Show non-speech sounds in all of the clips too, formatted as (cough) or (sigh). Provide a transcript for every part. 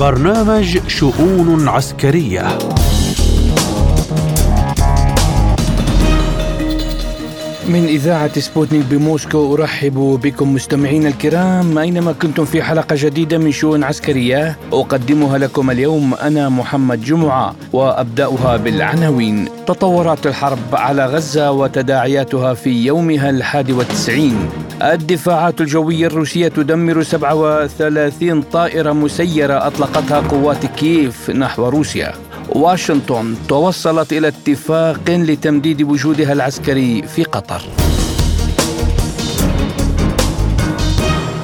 برنامج شؤون عسكرية. من إذاعة سبوتنيك بموسكو أرحب بكم مستمعينا الكرام. أينما كنتم في حلقة جديدة من شؤون عسكرية أقدمها لكم اليوم أنا محمد جمعة وأبدأها بالعناوين. تطورات الحرب على غزة وتداعياتها في يومها الحادي والتسعين. الدفاعات الجوية الروسية تدمر 37 طائرة مسيرة أطلقتها قوات كييف نحو روسيا. واشنطن توصلت إلى اتفاق لتمديد وجودها العسكري في قطر.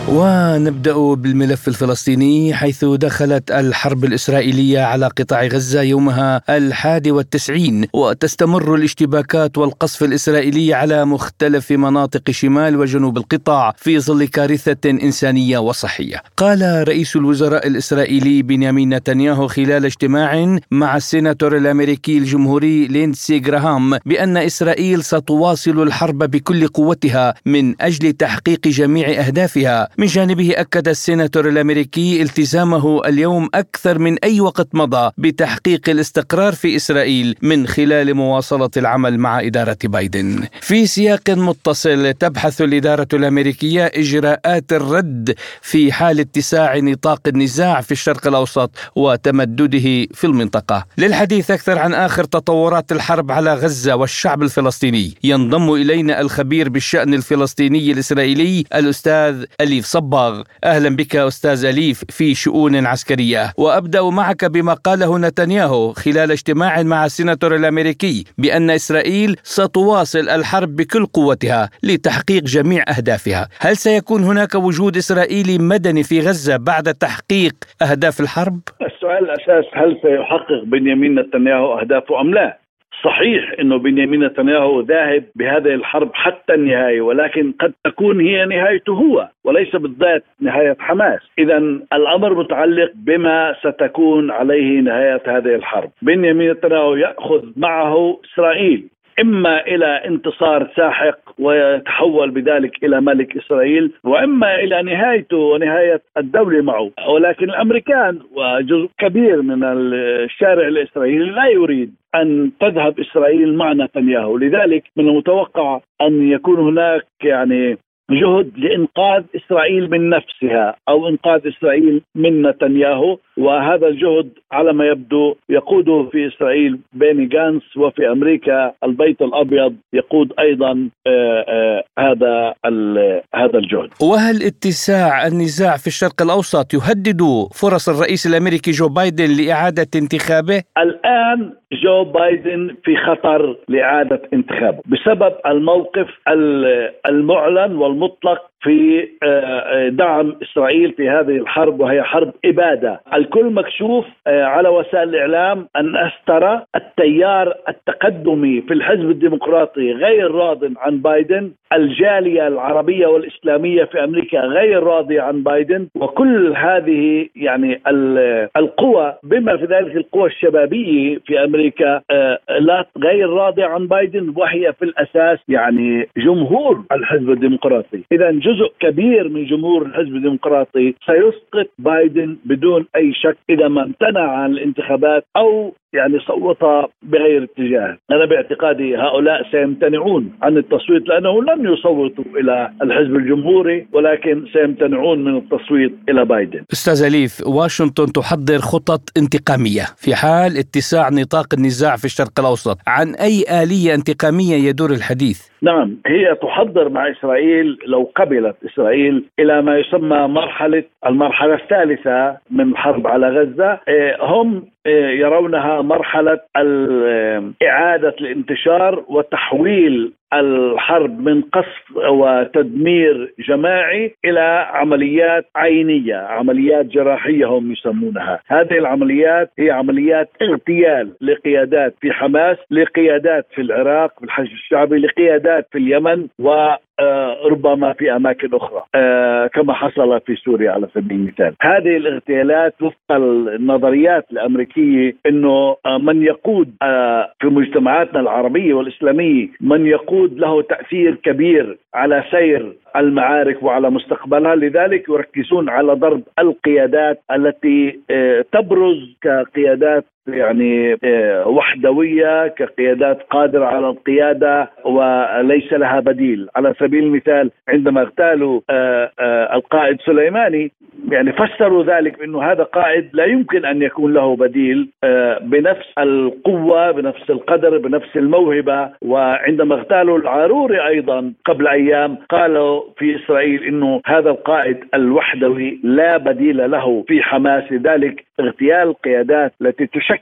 ونبدأ بالملف الفلسطيني حيث دخلت الحرب الإسرائيلية على قطاع غزة يومها الحادي والتسعين وتستمر الاشتباكات والقصف الإسرائيلي على مختلف مناطق شمال وجنوب القطاع في ظل كارثة إنسانية وصحية. قال رئيس الوزراء الإسرائيلي بنيامين نتنياهو خلال اجتماع مع السيناتور الأمريكي الجمهوري ليندسي جراهام بأن إسرائيل ستواصل الحرب بكل قوتها من أجل تحقيق جميع أهدافها من جانبه أكد السيناتور الأمريكي التزامه اليوم أكثر من أي وقت مضى بتحقيق الاستقرار في إسرائيل من خلال مواصلة العمل مع إدارة بايدن. في سياق متصل تبحث الإدارة الأمريكية إجراءات الرد في حال اتساع نطاق النزاع في الشرق الأوسط وتمدده في المنطقة. للحديث أكثر عن آخر تطورات الحرب على غزة والشعب الفلسطيني. ينضم إلينا الخبير بالشأن الفلسطيني الإسرائيلي الأستاذ أليف صباغ أهلا بك أستاذ أليف في شؤون عسكرية وأبدأ معك بما قاله نتنياهو خلال اجتماع مع السيناتور الأمريكي بأن إسرائيل ستواصل الحرب بكل قوتها لتحقيق جميع أهدافها هل سيكون هناك وجود إسرائيلي مدني في غزة بعد تحقيق أهداف الحرب؟ السؤال الأساس هل سيحقق بنيامين نتنياهو أهدافه أم لا؟ صحيح إنه بنيامين نتنياهو ذاهب بهذه الحرب حتى النهايه ولكن قد تكون هي نهايته هو وليس بالذات نهاية حماس، اذا الأمر متعلق بما ستكون عليه نهاية هذه الحرب، بنيامين نتنياهو يأخذ معه إسرائيل إما إلى انتصار ساحق ويتحول بذلك إلى ملك إسرائيل وإما إلى نهايته ونهاية الدولة معه. ولكن الأمريكان وجزء كبير من الشارع الإسرائيلي لا يريد أن تذهب إسرائيل مع نتنياهو. لذلك من المتوقع أن يكون هناك يعني جهد لإنقاذ إسرائيل من نفسها أو إنقاذ إسرائيل من نتنياهو وهذا الجهد على ما يبدو يقوده في إسرائيل بيني جانس وفي أمريكا البيت الأبيض يقود أيضا آآ آآ هذا هذا الجهد. وهل اتساع النزاع في الشرق الأوسط يهدد فرص الرئيس الأمريكي جو بايدن لإعادة انتخابه؟ الآن جو بايدن في خطر لإعادة انتخابه بسبب الموقف المعلن mutlak في دعم إسرائيل في هذه الحرب وهي حرب إبادة، الكل مكشوف على وسائل الإعلام أن استرى التيار التقدمي في الحزب الديمقراطي غير راض عن بايدن، الجالية العربية والإسلامية في أمريكا غير راضية عن بايدن، وكل هذه يعني القوى بما في ذلك القوى الشبابية في أمريكا لا غير راضية عن بايدن وهي في الأساس يعني جمهور الحزب الديمقراطي، اذا جزء كبير من جمهور الحزب الديمقراطي سيسقط بايدن بدون أي شك إذا ما امتنع عن الانتخابات أو يعني صوت بغير اتجاه. أنا باعتقادي هؤلاء سيمتنعون عن التصويت لأنه لن يصوتوا إلى الحزب الجمهوري ولكن سيمتنعون من التصويت إلى بايدن. أستاذ أليف واشنطن تحضر خطط انتقامية في حال اتساع نطاق النزاع في الشرق الأوسط. عن أي آلية انتقامية يدور الحديث؟ نعم هي تحضر مع إسرائيل لو قبلت إسرائيل إلى ما يسمى مرحلة المرحلة الثالثة من الحرب على غزة. هم يرونها مرحلة إعادة الانتشار وتحويل الحرب من قصف وتدمير جماعي إلى عمليات عينية، عمليات جراحية هم يسمونها، هذه العمليات هي عمليات اغتيال لقيادات في حماس، لقيادات في العراق في الحشد الشعبي، لقيادات في اليمن و ربما في أماكن أخرى كما حصل في سوريا على سبيل المثال. هذه الاغتيالات وفق النظريات الأمريكية إنه من يقود في مجتمعاتنا العربية والإسلامية من يقود الوقود له تأثير كبير على سير المعارك وعلى مستقبلها. لذلك يركزون على ضرب القيادات التي آه، تبرز كقيادات يعني آه، وحدوية كقيادات قادرة على القيادة وليس لها بديل، على سبيل المثال عندما اغتالوا آه، القائد سليماني يعني فسروا ذلك بأنه هذا قائد لا يمكن أن يكون له بديل بنفس القوة بنفس القدر بنفس الموهبة. وعندما اغتالوا العاروري أيضا قبل أيام قالوا في إسرائيل إنه هذا القائد الوحدوي لا بديل له في حماس. لذلك اغتيال القيادات التي تشكل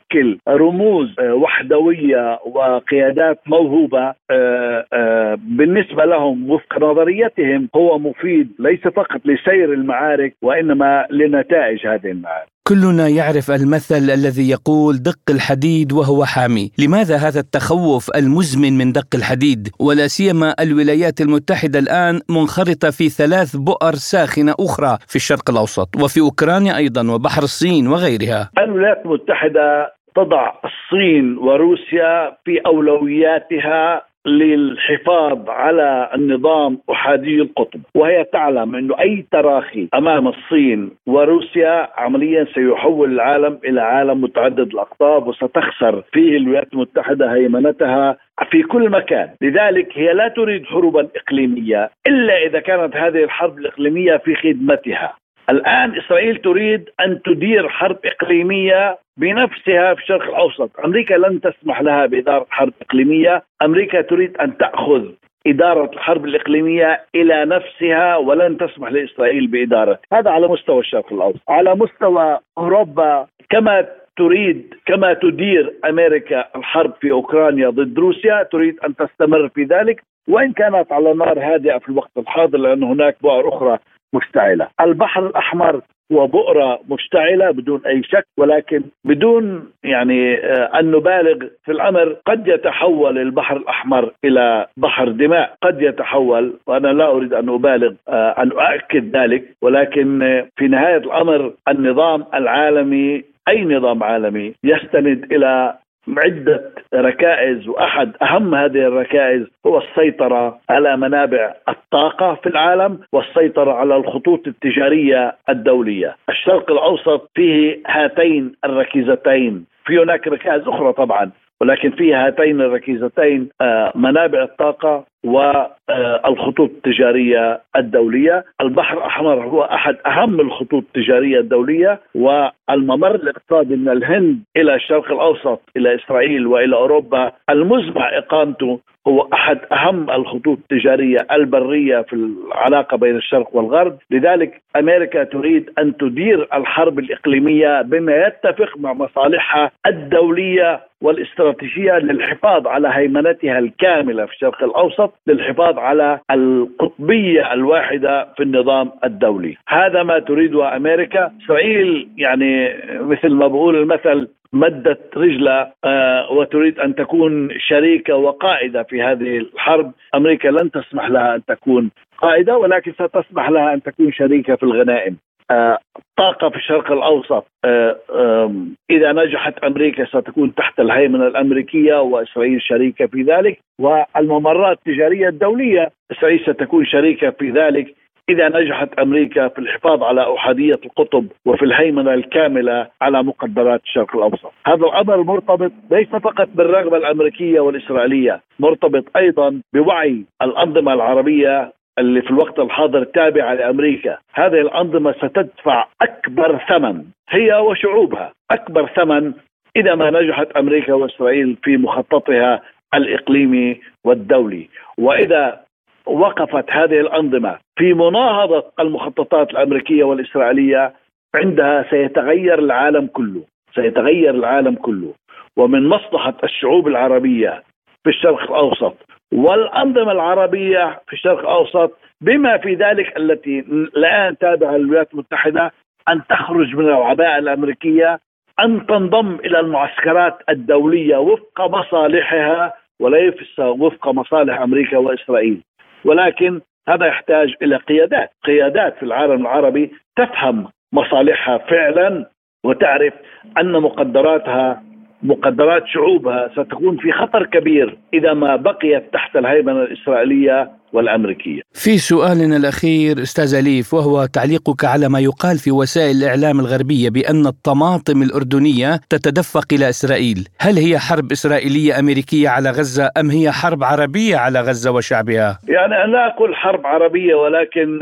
رموز آه، وحدوية وقيادات موهوبة آه، آه، بالنسبة لهم وفق نظريتهم هو مفيد ليس فقط لسير المعارك وإنما لنتائج هذه المعارك. كلنا يعرف المثل الذي يقول دق الحديد وهو حامي، لماذا هذا التخوف المزمن من دق الحديد؟ ولا سيما الولايات المتحدة الآن منخرطة في ثلاث بؤر ساخنة أخرى في الشرق الأوسط وفي أوكرانيا أيضا وبحر الصين وغيرها. الولايات المتحدة تضع الصين وروسيا في أولوياتها للحفاظ على النظام أحادي القطب. وهي تعلم انه أي تراخي أمام الصين وروسيا عمليا سيحول العالم إلى عالم متعدد الأقطاب وستخسر فيه الولايات المتحدة هيمنتها في كل مكان. لذلك هي لا تريد حروبا إقليمية إلا إذا كانت هذه الحرب الإقليمية في خدمتها. الآن إسرائيل تريد أن تدير حرب إقليمية بنفسها في الشرق الأوسط. أمريكا لن تسمح لها بإدارة حرب إقليمية. أمريكا تريد أن تأخذ إدارة الحرب الإقليمية إلى نفسها ولن تسمح لإسرائيل بإدارة. هذا على مستوى الشرق الأوسط. على مستوى أوروبا كما تريد كما تدير أمريكا الحرب في أوكرانيا ضد روسيا تريد أن تستمر في ذلك. وإن كانت على نار هادئة في الوقت الحاضر لأن هناك بؤر أخرى مشتعلة، البحر الأحمر هو بؤرة مشتعلة بدون أي شك ولكن بدون يعني آه، أن نبالغ في الأمر قد يتحول البحر الأحمر إلى بحر دماء. قد يتحول وأنا لا أريد أن أبالغ آه، أن أؤكد ذلك ولكن آه، في نهاية الأمر النظام العالمي أي نظام عالمي يستند إلى عدة ركائز وأحد أهم هذه الركائز هو السيطرة على منابع الطاقة في العالم والسيطرة على الخطوط التجارية الدولية. الشرق الأوسط فيه هاتين الركيزتين. في هناك ركائز أخرى طبعا ولكن في هاتين الركيزتين آه، منابع الطاقة والخطوط التجارية الدولية. البحر الأحمر هو أحد أهم الخطوط التجارية الدولية والممر الاقتصادي من الهند إلى الشرق الأوسط إلى إسرائيل وإلى أوروبا. المزمع إقامته هو أحد أهم الخطوط التجارية البرية في العلاقة بين الشرق والغرب، لذلك أمريكا تريد أن تدير الحرب الإقليمية بما يتفق مع مصالحها الدولية والاستراتيجية للحفاظ على هيمنتها الكاملة في الشرق الأوسط، للحفاظ على القطبية الواحدة في النظام الدولي، هذا ما تريده أمريكا، اسرائيل يعني مثل ما بقول المثل مدت رجلها آه، وتريد أن تكون شريكة وقائدة في هذه الحرب، أمريكا لن تسمح لها أن تكون قائدة ولكن ستسمح لها أن تكون شريكة في الغنائم. الطاقة في الشرق الأوسط آه، إذا نجحت أمريكا ستكون تحت الهيمنة الأمريكية وإسرائيل شريكة في ذلك والممرات التجارية الدولية إسرائيل ستكون شريكة في ذلك. إذا نجحت أمريكا في الحفاظ على أحادية القطب وفي الهيمنة الكاملة على مقدرات الشرق الأوسط. هذا الأمر مرتبط ليس فقط بالرغبة الأمريكية والإسرائيلية مرتبط أيضا بوعي الأنظمة العربية اللي في الوقت الحاضر تابعة لأمريكا. هذه الأنظمة ستدفع أكبر ثمن. هي وشعوبها. أكبر ثمن إذا ما نجحت أمريكا وإسرائيل في مخططها الإقليمي والدولي. وإذا وقفت هذه الأنظمة في مناهضة المخططات الأمريكية والإسرائيلية عندها سيتغير العالم كله. سيتغير العالم كله. ومن مصلحة الشعوب العربية في الشرق الأوسط والأنظمة العربية في الشرق الأوسط بما في ذلك التي الآن تابعة للولايات المتحدة أن تخرج من العباءة الأمريكية أن تنضم إلى المعسكرات الدولية وفق مصالحها وليس وفق مصالح أمريكا وإسرائيل. ولكن هذا يحتاج إلى قيادات، قيادات في العالم العربي تفهم مصالحها فعلا وتعرف أن مقدراتها مقدرات شعوبها ستكون في خطر كبير إذا ما بقيت تحت الهيمنة الإسرائيلية والأمريكية. في سؤالنا الأخير أستاذ أليف وهو تعليقك على ما يقال في وسائل الإعلام الغربية بأن الطماطم الأردنية تتدفق إلى إسرائيل، هل هي حرب إسرائيلية أمريكية على غزة أم هي حرب عربية على غزة وشعبها؟ يعني لا أقول حرب عربية ولكن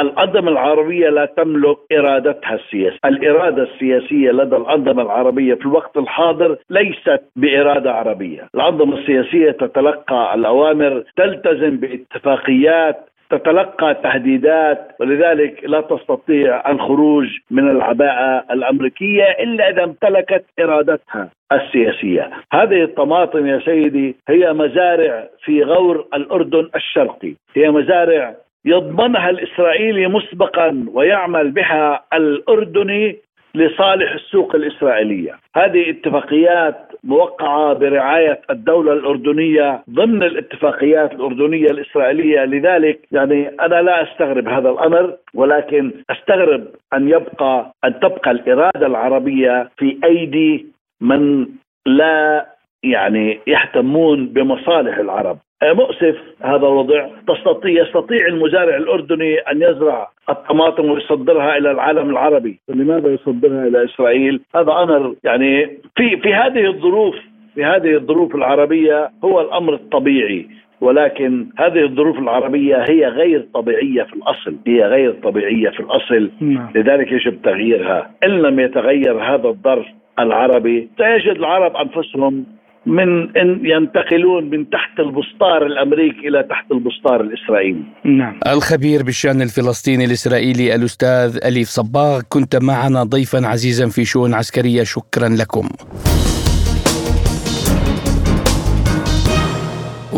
الأنظمة العربية لا تملك إرادتها السياسية. الإرادة السياسية لدى الأنظمة العربية في الوقت الحاضر ليست بإرادة عربية. الأنظمة السياسية تتلقى الأوامر تلتزم باتفاقيات تتلقى تهديدات ولذلك لا تستطيع الخروج من العباءة الأمريكية إلا إذا امتلكت إرادتها السياسية. هذه الطماطم يا سيدي هي مزارع في غور الأردن الشرقي. هي مزارع يضمنها الإسرائيلي مسبقا ويعمل بها الأردني لصالح السوق الإسرائيلية، هذه اتفاقيات موقعة برعاية الدولة الأردنية ضمن الاتفاقيات الأردنية الإسرائيلية، لذلك يعني أنا لا أستغرب هذا الأمر ولكن أستغرب أن يبقى أن تبقى الإرادة العربية في أيدي من لا يعني يهتمون بمصالح العرب. مؤسف هذا الوضع. تستطيع يستطيع المزارع الأردني أن يزرع الطماطم ويصدرها إلى العالم العربي. لماذا يصدرها إلى إسرائيل؟ هذا أمر يعني في في هذه الظروف في هذه الظروف العربية هو الأمر الطبيعي. ولكن هذه الظروف العربية هي غير طبيعية في الأصل. هي غير طبيعية في الأصل. نعم. لذلك يجب تغييرها. إن لم يتغير هذا الظرف العربي سيجد العرب أنفسهم من إن ينتقلون من تحت البسطار الأمريكي إلى تحت البسطار الإسرائيلي. نعم. الخبير بالشأن الفلسطيني الإسرائيلي الأستاذ أليف صباغ كنت معنا ضيفا عزيزا في شؤون عسكرية شكرا لكم.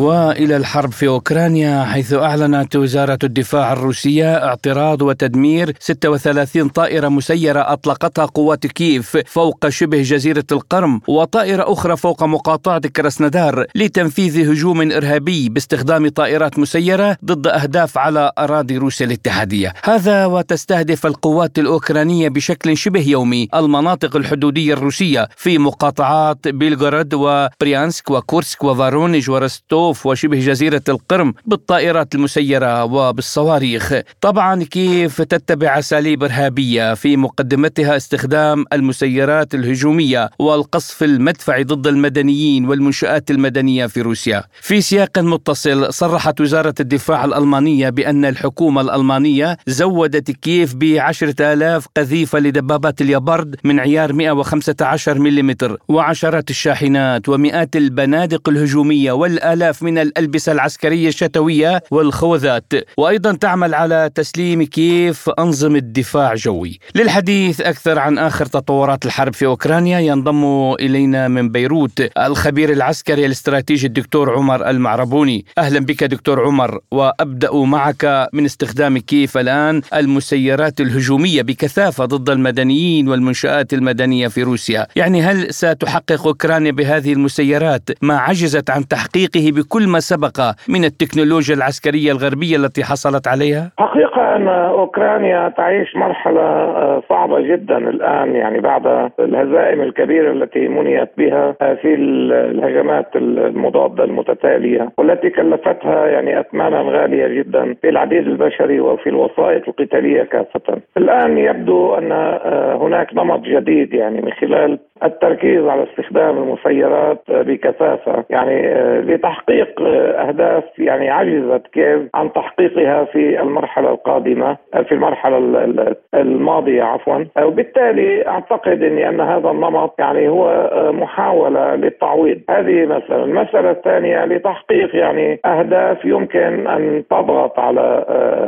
وإلى الحرب في أوكرانيا حيث أعلنت وزارة الدفاع الروسية اعتراض وتدمير 36 طائرة مسيرة أطلقتها قوات كييف فوق شبه جزيرة القرم وطائرة أخرى فوق مقاطعه كراسندار لتنفيذ هجوم إرهابي باستخدام طائرات مسيرة ضد أهداف على أراضي روسيا الاتحادية. هذا وتستهدف القوات الأوكرانية بشكل شبه يومي المناطق الحدودية الروسية في مقاطعات بيلغورود وبريانسك وكورسك وفارونيج ورستو الخوف وشبه جزيرة القرم بالطائرات المسيرة وبالصواريخ. طبعا كيف تتبع أساليب إرهابية في مقدمتها استخدام المسيرات الهجومية والقصف المدفعي ضد المدنيين والمنشآت المدنية في روسيا؟ في سياق متصل صرحت وزارة الدفاع الألمانية بأن الحكومة الألمانية زودت كييف بعشرة آلاف قذيفة لدبابات اليابرد من عيار 115 ملم وعشرات الشاحنات ومئات البنادق الهجومية والآلاف من الألبسة العسكرية الشتوية والخوذات. وأيضا تعمل على تسليم كيف أنظمة دفاع جوي. للحديث أكثر عن آخر تطورات الحرب في أوكرانيا ينضم إلينا من بيروت الخبير العسكري الاستراتيجي الدكتور عمر المعربوني. أهلا بك دكتور عمر وأبدأ معك من استخدام كيف الآن المسيرات الهجومية بكثافة ضد المدنيين والمنشآت المدنية في روسيا. يعني هل ستحقق أوكرانيا بهذه المسيرات ما عجزت عن تحقيقه بكل ما سبق من التكنولوجيا العسكرية الغربية التي حصلت عليها؟ حقيقة أن أوكرانيا تعيش مرحلة آه، صعبة جدا الآن يعني بعد الهزائم الكبيرة التي منيت بها آه، في الهجمات المضادة المتتالية والتي كلفتها يعني أثمانا غالية جدا في العديد البشري وفي الوسائط القتالية كافة الآن يبدو أن آه، هناك نمط جديد يعني من خلال التركيز على استخدام المسيرات بكثافة يعني لتحقيق أهداف يعني عجزت كيف عن تحقيقها في المرحلة القادمة في المرحلة الماضية عفوا. وبالتالي أعتقد أني أن هذا النمط يعني هو محاولة للتعويض. هذه مثلا المسألة الثانية لتحقيق يعني أهداف يمكن أن تضغط على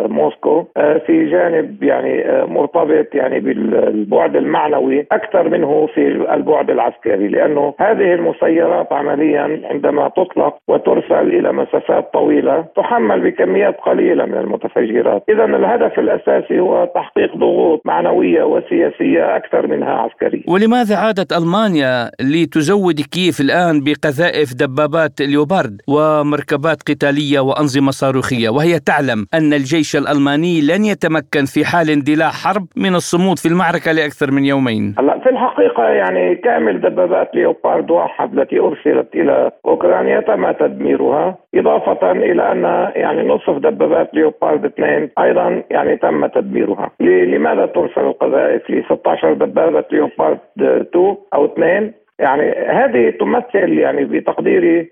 موسكو في جانب يعني مرتبط يعني بالبعد المعنوي أكثر منه في البعد العسكري لأنه هذه المسيرات عمليا عندما تطلق وترسل إلى مسافات طويلة تحمل بكميات قليلة من المتفجرات. إذا الهدف الأساسي هو تحقيق ضغوط معنوية وسياسية أكثر منها عسكرية. ولماذا عادت ألمانيا لتزود كييف الآن بقذائف دبابات ليوبارد ومركبات قتالية وأنظمة صاروخية؟ وهي تعلم أن الجيش الألماني لن يتمكن في حال اندلاع حرب من الصمود في المعركة لأكثر من يومين. هلا في الحقيقة يعني يعني كامل دبابات ليوبارد واحد التي أرسلت إلى أوكرانيا تم تدميرها. إضافة إلى أن يعني نصف دبابات ليوبارد اثنين أيضا يعني تم تدميرها. لماذا ترسل القذائف ل 16 دبابة ليوبارد 2 أو 2 يعني هذه تمثل يعني بتقديري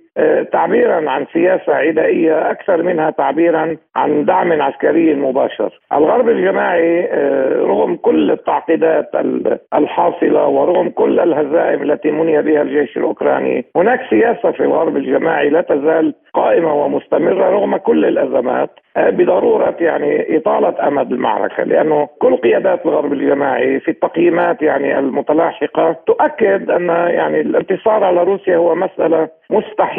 تعبيرا عن سياسة عدائية أكثر منها تعبيرا عن دعم عسكري مباشر. الغرب الجماعي آه، رغم كل التعقيدات الحاصلة ورغم كل الهزائم التي مني بها الجيش الأوكراني، هناك سياسة في الغرب الجماعي لا تزال قائمة ومستمرة رغم كل الأزمات آه، بضرورة يعني إطالة أمد المعركة لأنه كل قيادات الغرب الجماعي في التقييمات يعني المتلاحقة تؤكد أن يعني الانتصار على روسيا هو مسألة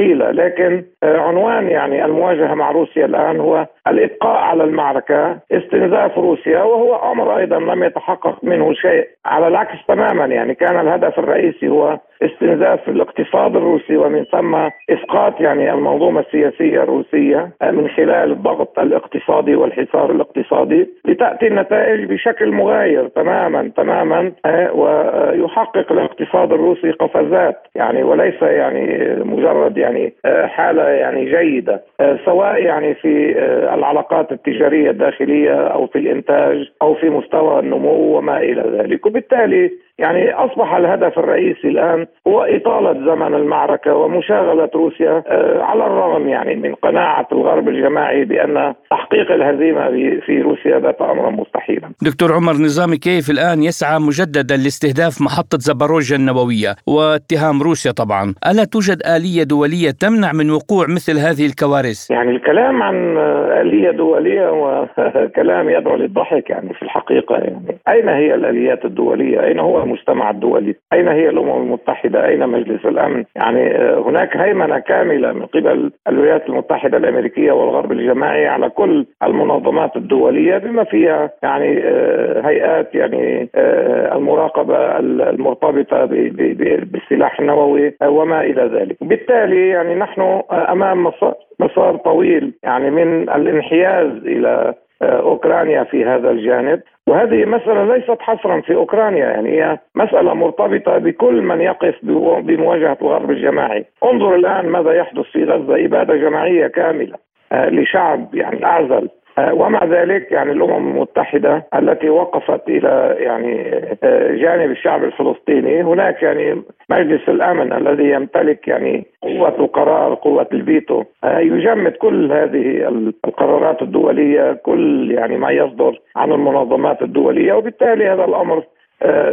مستحيله لكن آه، عنوان يعني المواجهة مع روسيا الآن هو الإبقاء على المعركة استنزاف روسيا وهو أمر أيضا لم يتحقق منه شيء. على العكس تماما يعني كان الهدف الرئيسي هو استنزاف الاقتصاد الروسي ومن ثم إسقاط يعني المنظومة السياسية الروسية آه، من خلال الضغط الاقتصادي والحصار الاقتصادي لتأتي النتائج بشكل مغاير تماما تماما آه، ويحقق الاقتصاد الروسي قفزات يعني وليس يعني مجرد يعني آه، حالة يعني جيدة سواء يعني في العلاقات التجارية الداخلية أو في الإنتاج أو في مستوى النمو وما إلى ذلك. وبالتالي يعني أصبح الهدف الرئيسي الآن هو إطالة زمن المعركة ومشاغلة روسيا آه، على الرغم يعني من قناعة الغرب الجماعي بأن تحقيق الهزيمة في روسيا بات امرا مستحيلا. دكتور عمر نظامي كيف الآن يسعى مجددا لاستهداف محطة زباروجيا النووية واتهام روسيا طبعا، ألا توجد آلية دولية تمنع من وقوع مثل هذه الكوارث؟ يعني الكلام عن آلية دولية هو (laughs) كلام يدعو للضحك يعني في الحقيقة يعني أين هي الآليات الدولية؟ أين هو المجتمع الدولي أين هي الأمم المتحدة؟ أين مجلس الأمن؟ يعني آه، هناك هيمنة كاملة من قبل الولايات المتحدة الأمريكية والغرب الجماعي على كل المنظمات الدولية بما فيها يعني آه، هيئات يعني آه، المراقبة المرتبطة بالسلاح النووي وما إلى ذلك. بالتالي يعني نحن أمام مسار طويل يعني من الانحياز إلى أوكرانيا في هذا الجانب. وهذه مسألة ليست حصرا في أوكرانيا يعني هي مسألة مرتبطة بكل من يقف بمواجهة الغرب الجماعي. انظر الآن ماذا يحدث في غزة إبادة جماعية كاملة آه، لشعب يعني أعزل. آه، ومع ذلك يعني الأمم المتحدة التي وقفت إلى يعني آه، جانب الشعب الفلسطيني هناك يعني مجلس الأمن الذي يمتلك يعني قوة القرار قوة الفيتو آه، يجمد كل هذه القرارات الدولية كل يعني ما يصدر عن المنظمات الدولية وبالتالي هذا الأمر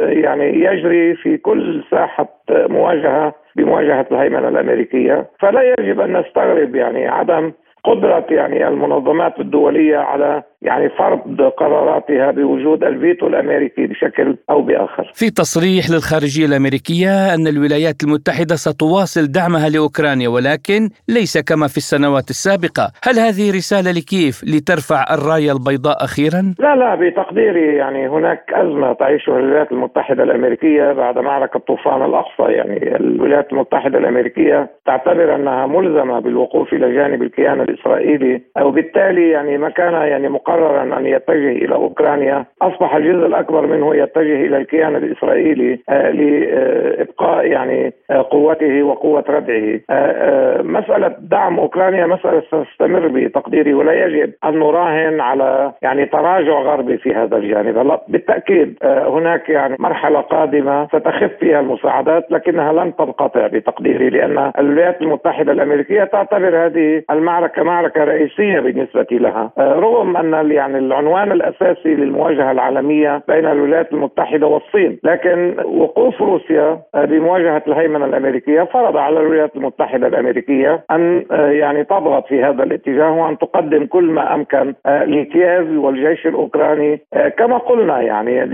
يعني يجري في كل ساحة مواجهة بمواجهة الهيمنة الأمريكية. فلا يجب أن نستغرب يعني عدم قدرة يعني المنظمات الدولية على يعني فرض قراراتها بوجود الفيتو الأمريكي بشكل أو بآخر. في تصريح للخارجية الأمريكية أن الولايات المتحدة ستواصل دعمها لأوكرانيا ولكن ليس كما في السنوات السابقة، هل هذه رسالة لكيف لترفع الرايه البيضاء أخيرا؟ لا لا بتقديري يعني هناك أزمة تعيشها الولايات المتحدة الأمريكية بعد معركة طوفان الأقصى، يعني الولايات المتحدة الأمريكية تعتبر أنها ملزمة بالوقوف إلى جانب الكيان الإسرائيلي وبالتالي يعني ما كان يعني مقررا أن يتجه إلى أوكرانيا. أصبح الجزء الأكبر منه يتجه إلى الكيان الإسرائيلي آه، لإبقاء يعني آه، قوته وقوة ردعه. آه، مسألة دعم أوكرانيا مسألة ستستمر بتقديري ولا يجب أن نراهن على يعني تراجع غربي في هذا الجانب، هلا بالتأكيد هناك يعني مرحلة قادمة ستخف فيها المساعدات لكنها لن تنقطع بتقديري لأن الولايات المتحدة الأمريكية تعتبر هذه المعركة معركة رئيسية بالنسبة لها، رغم أن يعني العنوان الأساسي للمواجهة العالمية بين الولايات المتحدة والصين، لكن وقوف روسيا بمواجهة الهيمنة الأمريكية فرض على الولايات المتحدة الأمريكية أن يعني تضغط في هذا الاتجاه وأن تقدم كل ما أمكن لكييف والجيش الأوكراني كما قلنا يعني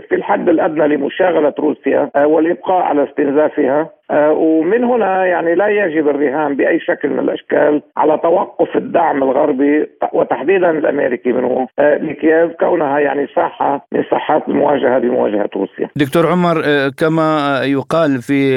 في الحد الأدنى لمشاغلة روسيا والإبقاء على استنزافها. ومن هنا يعني لا يجب الرهان بأي شكل من الأشكال على توقف الدعم الغربي وتحديدا الأمريكي منه لكييف كونها يعني ساحه من ساحات المواجهة بمواجهة روسيا. دكتور عمر كما يقال في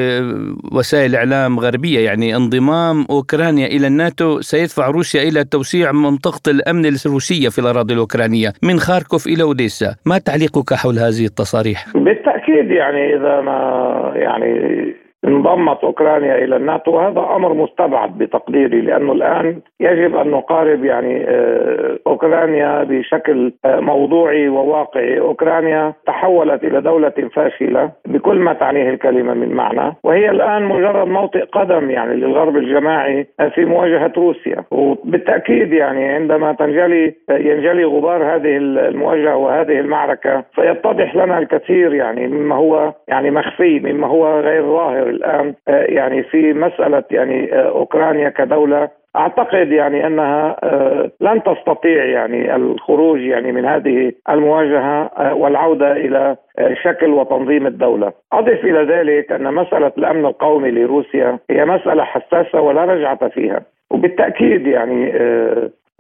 وسائل إعلام غربية يعني انضمام أوكرانيا إلى الناتو سيدفع روسيا إلى توسيع منطقة الأمن الروسية في الأراضي الأوكرانية من خاركوف إلى أوديسا، ما تعليقك حول هذه التصاريح؟ بالتأكيد يعني إذا ما يعني انضمت أوكرانيا إلى الناتو. هذا أمر مستبعد بتقديري لأنه الآن يجب أن نقارب يعني آه، أوكرانيا بشكل آه، موضوعي وواقعي، أوكرانيا تحولت إلى دولة فاشلة بكل ما تعنيه الكلمة من معنى، وهي الآن مجرد موطئ قدم يعني للغرب الجماعي آه، في مواجهة روسيا، وبالتأكيد يعني عندما تنجلي ينجلي غبار هذه المواجهة وهذه المعركة سيتضح لنا الكثير يعني مما هو يعني مخفي مما هو غير ظاهر. الآن آه، يعني في مسألة يعني آه، أوكرانيا كدولة أعتقد يعني أنها آه، لن تستطيع يعني الخروج يعني من هذه المواجهة والعودة إلى شكل وتنظيم الدولة. أضف إلى ذلك أن مسألة الأمن القومي لروسيا هي مسألة حساسة ولا رجعة فيها، وبالتأكيد يعني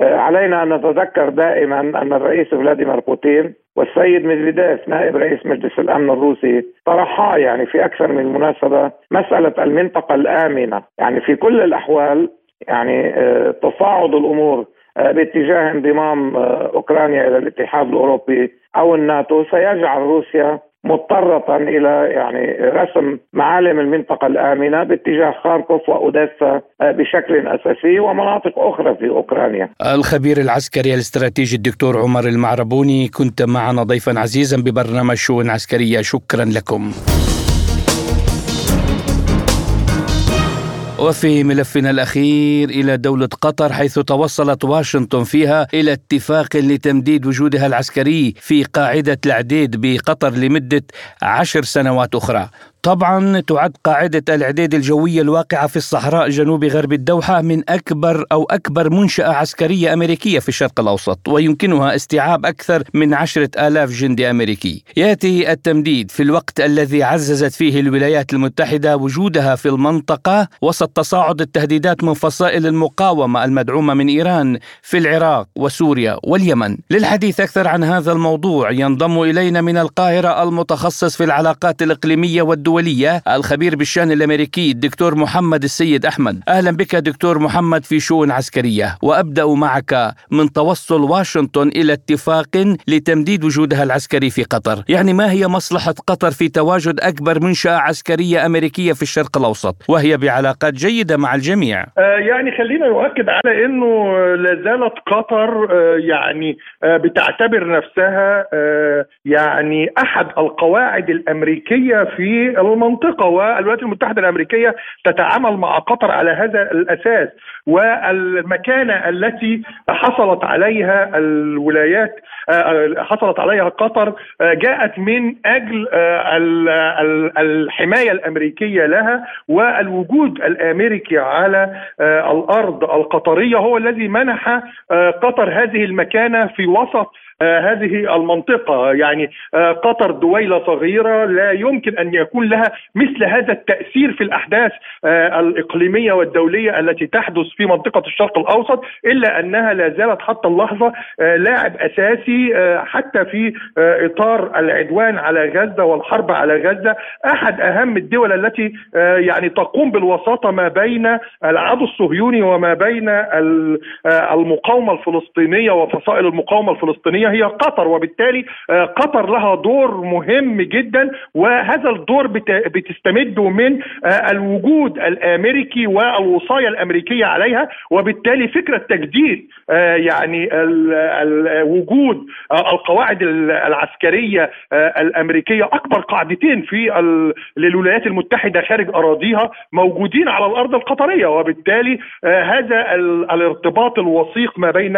علينا أن نتذكر دائما أن الرئيس فلاديمير بوتين والسيد ميدفيديف نائب رئيس مجلس الأمن الروسي طرحا يعني في أكثر من مناسبة مسألة المنطقة الآمنة، يعني في كل الأحوال يعني آه، تصاعد الأمور آه، باتجاه انضمام آه، أوكرانيا إلى الاتحاد الأوروبي أو الناتو. سيجعل روسيا مضطرة إلى يعني رسم معالم المنطقة الآمنة باتجاه خاركوف وأوديسا بشكل أساسي ومناطق أخرى في أوكرانيا. الخبير العسكري الاستراتيجي الدكتور عمر المعربوني كنت معنا ضيفا عزيزا ببرنامج شؤون عسكرية. شكرا لكم. وفي ملفنا الأخير إلى دولة قطر حيث توصلت واشنطن فيها إلى اتفاق لتمديد وجودها العسكري في قاعدة العديد بقطر لمدة عشر سنوات أخرى. طبعا تعد قاعدة الإعداد الجوية الواقعة في الصحراء جنوب غرب الدوحة من أكبر أو أكبر منشأة عسكرية أمريكية في الشرق الأوسط ويمكنها استيعاب أكثر من عشرة آلاف جندي أمريكي. يأتي التمديد في الوقت الذي عززت فيه الولايات المتحدة وجودها في المنطقة وسط تصاعد التهديدات من فصائل المقاومة المدعومة من إيران في العراق وسوريا واليمن. للحديث أكثر عن هذا الموضوع ينضم إلينا من القاهرة المتخصص في العلاقات الإقليمية والدولية الدولية الخبير بالشأن الأمريكي الدكتور محمد السيد أحمد. أهلا بك دكتور محمد في شؤون عسكرية. وأبدأ معك من توصل واشنطن إلى اتفاق لتمديد وجودها العسكري في قطر. يعني ما هي مصلحة قطر في تواجد أكبر منشأة عسكرية أمريكية في الشرق الأوسط؟ وهي بعلاقات جيدة مع الجميع. آه يعني خلينا نؤكد على أنه لا زالت قطر آه يعني آه بتعتبر نفسها يعني أحد القواعد الأمريكية في المنطقة والولايات المتحدة الأمريكية تتعامل مع قطر على هذا الأساس. والمكانة التي حصلت عليها الولايات حصلت عليها قطر جاءت من أجل الحماية الأمريكية لها. والوجود الأمريكي على الأرض القطرية هو الذي منح قطر هذه المكانة في وسط آه هذه المنطقة يعني آه قطر دويلة صغيرة لا يمكن أن يكون لها مثل هذا التأثير في الأحداث آه الإقليمية والدولية التي تحدث في منطقة الشرق الأوسط إلا أنها لا زالت حتى اللحظة لاعب أساسي حتى في إطار العدوان على غزة والحرب على غزة. أحد أهم الدول التي يعني تقوم بالوساطة ما بين العدو الصهيوني وما بين المقاومة الفلسطينية وفصائل المقاومة الفلسطينية هي قطر وبالتالي قطر لها دور مهم جدا وهذا الدور بتستمد من الوجود الأمريكي والوصايه الأمريكية عليها وبالتالي فكرة تجديد يعني وجود القواعد العسكرية الأمريكية أكبر قاعدتين في للولايات المتحدة خارج أراضيها موجودين على الأرض القطرية وبالتالي هذا الارتباط الوثيق ما بين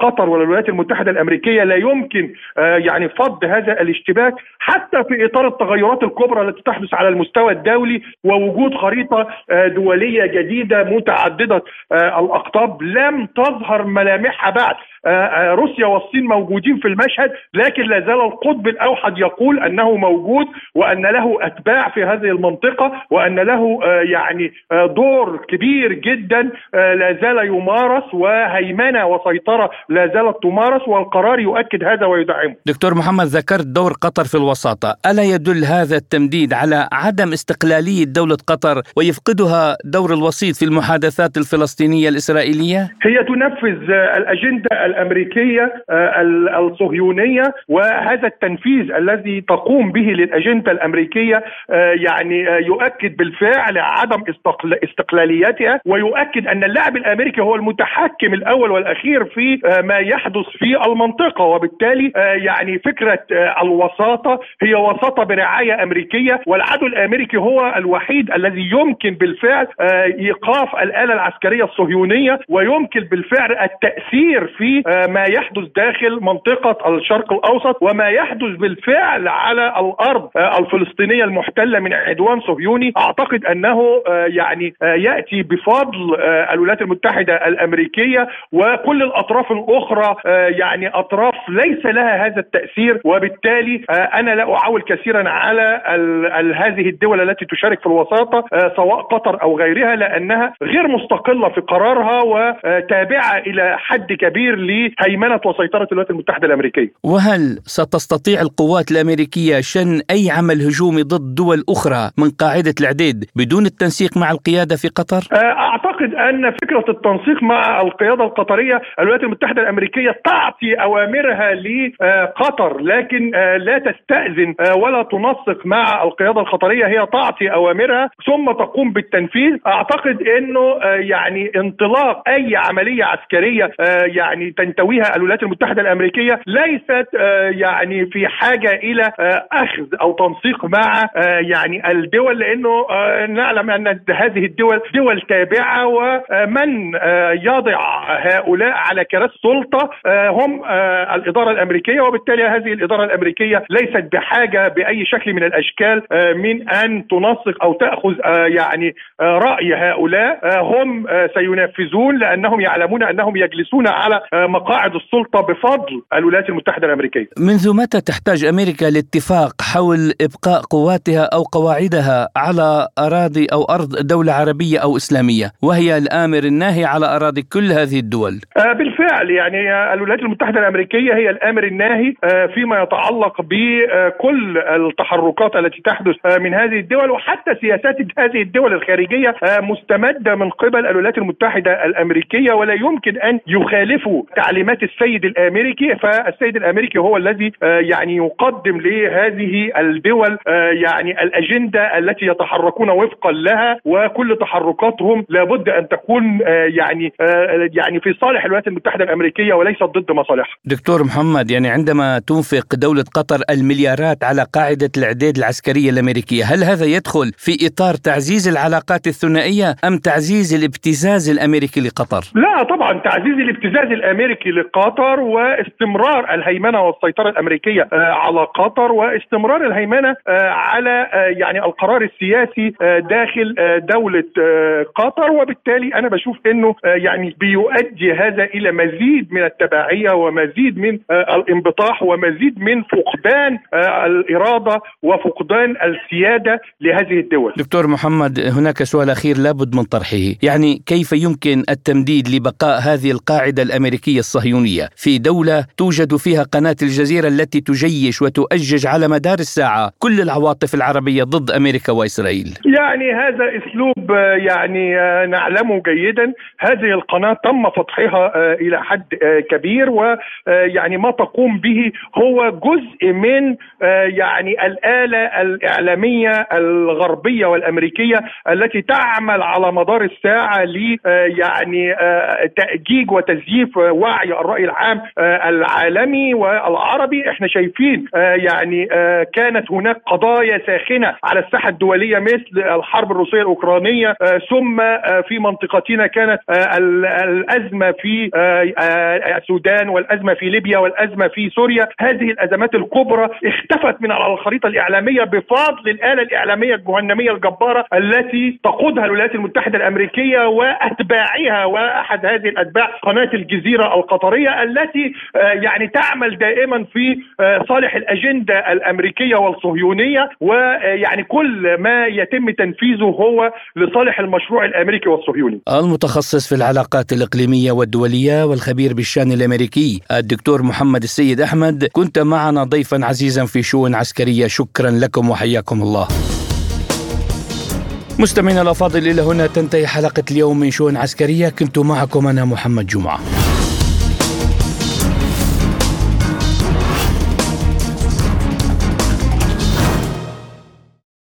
قطر والولايات المتحدة الأمريكية الامريكيه لا يمكن يعني فض هذا الاشتباك حتى في إطار التغيرات الكبرى التي تحدث على المستوى الدولي ووجود خريطة دولية جديدة متعددة الأقطاب لم تظهر ملامحها بعد. آه، آه، روسيا والصين موجودين في المشهد لكن لا زال القطب الأوحد يقول أنه موجود وأن له أتباع في هذه المنطقة وأن له آه، يعني دور كبير جدا لا زال يمارس وهيمنة وسيطرة لا زالت تمارس والقرار يؤكد هذا ويدعمه. دكتور محمد ذكرت دور قطر في الوساطة، ألا يدل هذا التمديد على عدم استقلالية دولة قطر ويفقدها دور الوسيط في المحادثات الفلسطينية الإسرائيلية؟ هي تنفذ الأجندة الأمريكية آه، الصهيونية وهذا التنفيذ الذي تقوم به للأجندة الأمريكية آه، يعني آه، يؤكد بالفعل عدم استقلاليتها ويؤكد أن اللاعب الأمريكي هو المتحكم الأول والأخير في ما يحدث في المنطقة وبالتالي يعني فكرة الوساطة هي وساطة برعاية أمريكية والعدو الأمريكي هو الوحيد الذي يمكن بالفعل إيقاف الآلة العسكرية الصهيونية ويمكن بالفعل التأثير في آه، ما يحدث داخل منطقة الشرق الأوسط وما يحدث بالفعل على الأرض آه، الفلسطينية المحتلة من عدوان صهيوني. أعتقد أنه آه، يعني يأتي بفضل الولايات المتحدة الأمريكية وكل الأطراف الأخرى يعني أطراف ليس لها هذا التأثير وبالتالي أنا لا أعول كثيرا على هذه الدول التي تشارك في الوساطة سواء قطر أو غيرها لأنها غير مستقلة في قرارها وتابعة إلى حد كبير لهيمنة وسيطرة الولايات المتحدة الأمريكية. وهل ستستطيع القوات الأمريكية شن أي عمل هجومي ضد دول أخرى من قاعدة العديد بدون التنسيق مع القيادة في قطر؟ آه، أعتقد أن فكرة التنسيق مع القيادة القطرية الولايات المتحدة الأمريكية تعطي أوامرها لقطر لكن آه، لا تستأذن آه، ولا تنسق مع القيادة القطرية هي تعطي أوامرها ثم تقوم بالتنفيذ. أعتقد إنه يعني انطلاق أي عملية عسكرية يعني تنتويها الولايات المتحدة الأمريكية ليست آه، يعني في حاجة إلى آه، أخذ أو تنسيق مع آه، يعني الدول لأنه نعلم أن هذه الدول دول تابعة ومن يضع هؤلاء على كراسي السلطة هم الإدارة الأمريكية وبالتالي هذه الإدارة الأمريكية ليست بحاجة بأي شكل من الأشكال من أن تنسق أو تأخذ يعني رأي هؤلاء هم سينفذون لأنهم يعلمون أنهم يجلسون على مقاعد السلطة بفضل الولايات المتحدة الأمريكية. منذ متى تحتاج أمريكا لاتفاق حول إبقاء قواتها أو قواعدها على أراضي أو أرض دولة عربية أو إسلامية، وهي الآمر الناهي على أراضي كل هذه الدول؟ آه، بالفعل يعني الولايات المتحدة الأمريكية هي الأمر الناهي آه، فيما يتعلق بكل التحركات التي تحدث آه، من هذه الدول وحتى سياسات هذه الدول الخارجية مستمدة من قبل الولايات المتحدة الأمريكية ولا يمكن أن يخالفوا تعليمات السيد الأمريكي فالسيد الأمريكي هو الذي آه، يعني يقدم لهذه الدول آه، يعني الأجندة التي يتحركون وفقا لها وكل تحركاتهم لابد أن تكون آه، يعني يعني في صالح الولايات المتحدة الأمريكية وليست ضد مصالحها. دكتور محمد يعني عندما تنفق دولة قطر المليارات على قاعدة الإعداد العسكرية الأمريكية، هل هذا يدخل في إطار تعزيز العلاقات الثنائية أم تعزيز الابتزاز الأمريكي لقطر؟ لا طبعا تعزيز الابتزاز الأمريكي لقطر واستمرار الهيمنة والسيطرة الأمريكية آه، على قطر واستمرار الهيمنة آه، على آه، يعني القرار السياسي داخل دولة قطر وبالتالي أنا بشوف إنه يعني بيؤدي هذا إلى مزيد من التبعية ومزيد من الانبطاح ومزيد من فقدان الإرادة وفقدان السيادة لهذه الدول. دكتور محمد هناك سؤال أخير لابد من طرحه، يعني كيف يمكن التمديد لبقاء هذه القاعدة الأمريكية الصهيونية؟ في دولة توجد فيها قناة الجزيرة التي تجيش وتؤجج على مدار الساعة كل العواطف العربية ضد أمريكا وإسرائيل. يعني هذا أسلوب يعني نعلمه جيدا. هذه القناة تم فتحها آه، إلى حد آه، كبير ويعني ما تقوم به هو جزء من آه، يعني الآلة الإعلامية الغربية والأمريكية التي تعمل على مدار الساعة ل يعني تأجيج وتزييف وعي الرأي العام آه، العالمي والعربي. إحنا شايفين آه، يعني آه، كانت هناك قضايا ساخنة على الساحة الدولية مثل الحرب الروسية الأوكرانية ثم في منطقتنا كانت الأزمة في السودان والأزمة في في ليبيا والأزمة في سوريا هذه الأزمات الكبرى اختفت من على الخريطة الإعلامية بفضل الآلة الإعلامية الجهنمية الجبارة التي تقودها الولايات المتحدة الأمريكية وأتباعها وأحد هذه الأتباع قناة الجزيرة القطرية التي آه، يعني تعمل دائما في آه، صالح الأجندة الأمريكية والصهيونية ويعني كل ما يتم تنفيذه هو لصالح المشروع الأمريكي والصهيوني. المتخصص في العلاقات الإقليمية والدولية والخبير بالشأن الأمريكي الدكتور محمد السيد أحمد كنت معنا ضيفا عزيزا في شؤون عسكرية شكرا لكم وحياكم الله. مستمعينا الأفاضل إلى هنا تنتهي حلقة اليوم من شؤون عسكرية كنت معكم أنا محمد جمعة.